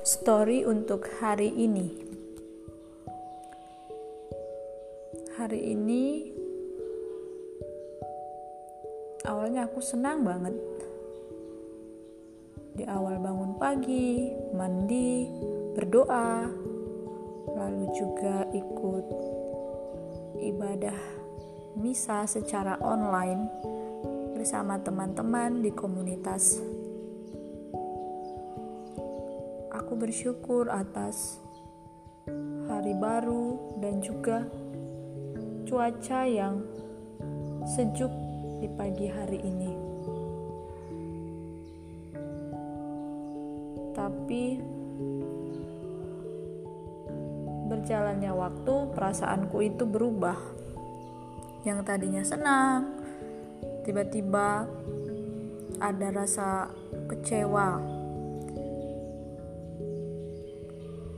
story untuk hari ini. Hari ini awalnya aku senang banget. Di awal bangun pagi, mandi, berdoa, lalu juga ikut ibadah misa secara online bersama teman-teman di komunitas bersyukur atas hari baru dan juga cuaca yang sejuk di pagi hari ini. Tapi berjalannya waktu, perasaanku itu berubah. Yang tadinya senang, tiba-tiba ada rasa kecewa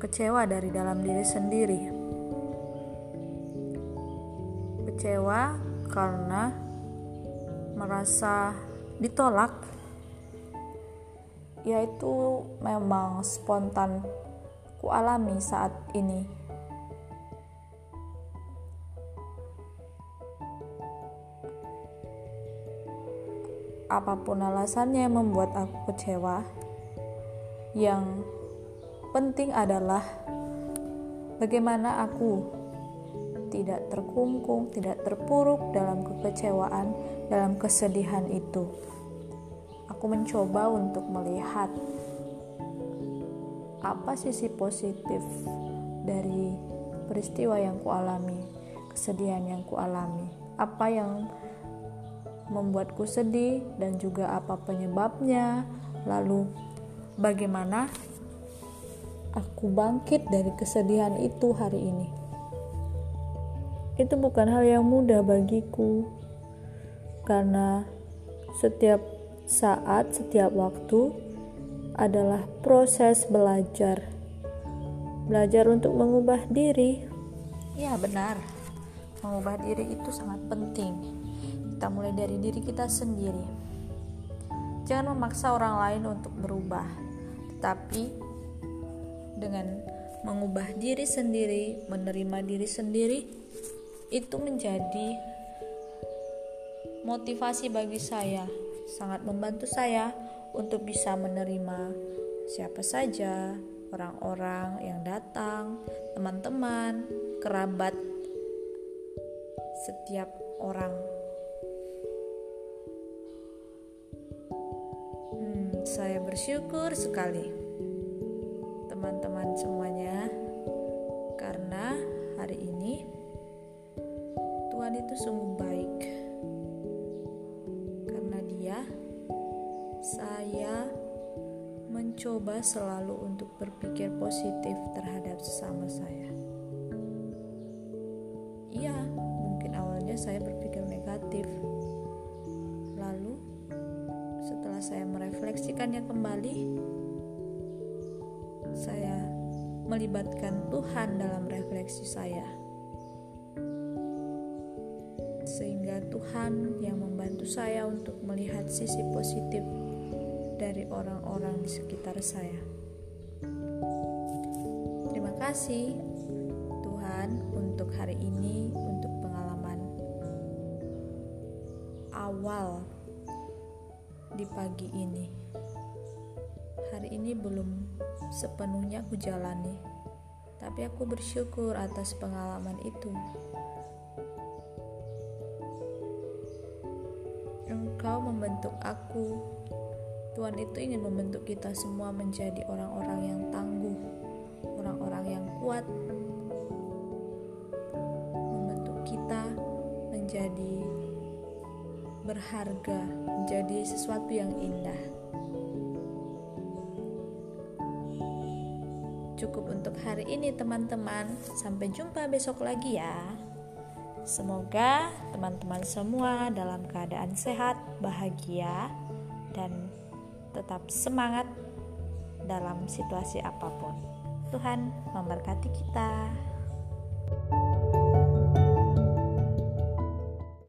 kecewa dari dalam diri sendiri. Kecewa karena merasa ditolak, yaitu memang spontan ku alami saat ini. Apa pun alasannya yang membuat aku kecewa, yang penting adalah bagaimana aku tidak terkungkung, tidak terpuruk dalam kekecewaan, dalam kesedihan itu. Aku mencoba untuk melihat apa sisi positif dari peristiwa yang kualami, kesedihan yang kualami, apa yang membuatku sedih dan juga apa penyebabnya, lalu bagaimana aku bangkit dari kesedihan itu hari ini. Itu bukan hal yang mudah bagiku, karena setiap saat, setiap waktu adalah proses belajar. Belajar untuk mengubah diri. Ya, benar. Mengubah diri itu sangat penting. Kita mulai dari diri kita sendiri. Jangan memaksa orang lain untuk berubah, tetapi dengan mengubah diri sendiri, menerima diri sendiri, itu menjadi motivasi bagi saya, sangat membantu saya untuk bisa menerima siapa saja orang-orang yang datang, teman-teman, kerabat, setiap orang. Hmm, saya bersyukur sekali teman-teman semuanya. Karena hari ini Tuhan itu sungguh baik. Karena dia saya mencoba selalu untuk berpikir positif terhadap sesama saya. Iya mungkin awalnya saya berpikir negatif. Lalu setelah saya merefleksikannya kembali melibatkan Tuhan dalam refleksi saya, sehingga Tuhan yang membantu saya untuk melihat sisi positif dari orang-orang di sekitar saya. Terima kasih Tuhan untuk hari ini, untuk pengalaman awal di pagi ini. Hari ini belum sepenuhnya aku jalani, tapi aku bersyukur atas pengalaman itu. Engkau membentuk aku. Tuhan itu ingin membentuk kita semua menjadi orang-orang yang tangguh, orang-orang yang kuat, membentuk kita menjadi berharga, menjadi sesuatu yang indah. Cukup untuk hari ini teman-teman. Sampai jumpa besok lagi ya. Semoga teman-teman semua dalam keadaan sehat, bahagia, dan tetap semangat dalam situasi apa pun. Tuhan memberkati kita.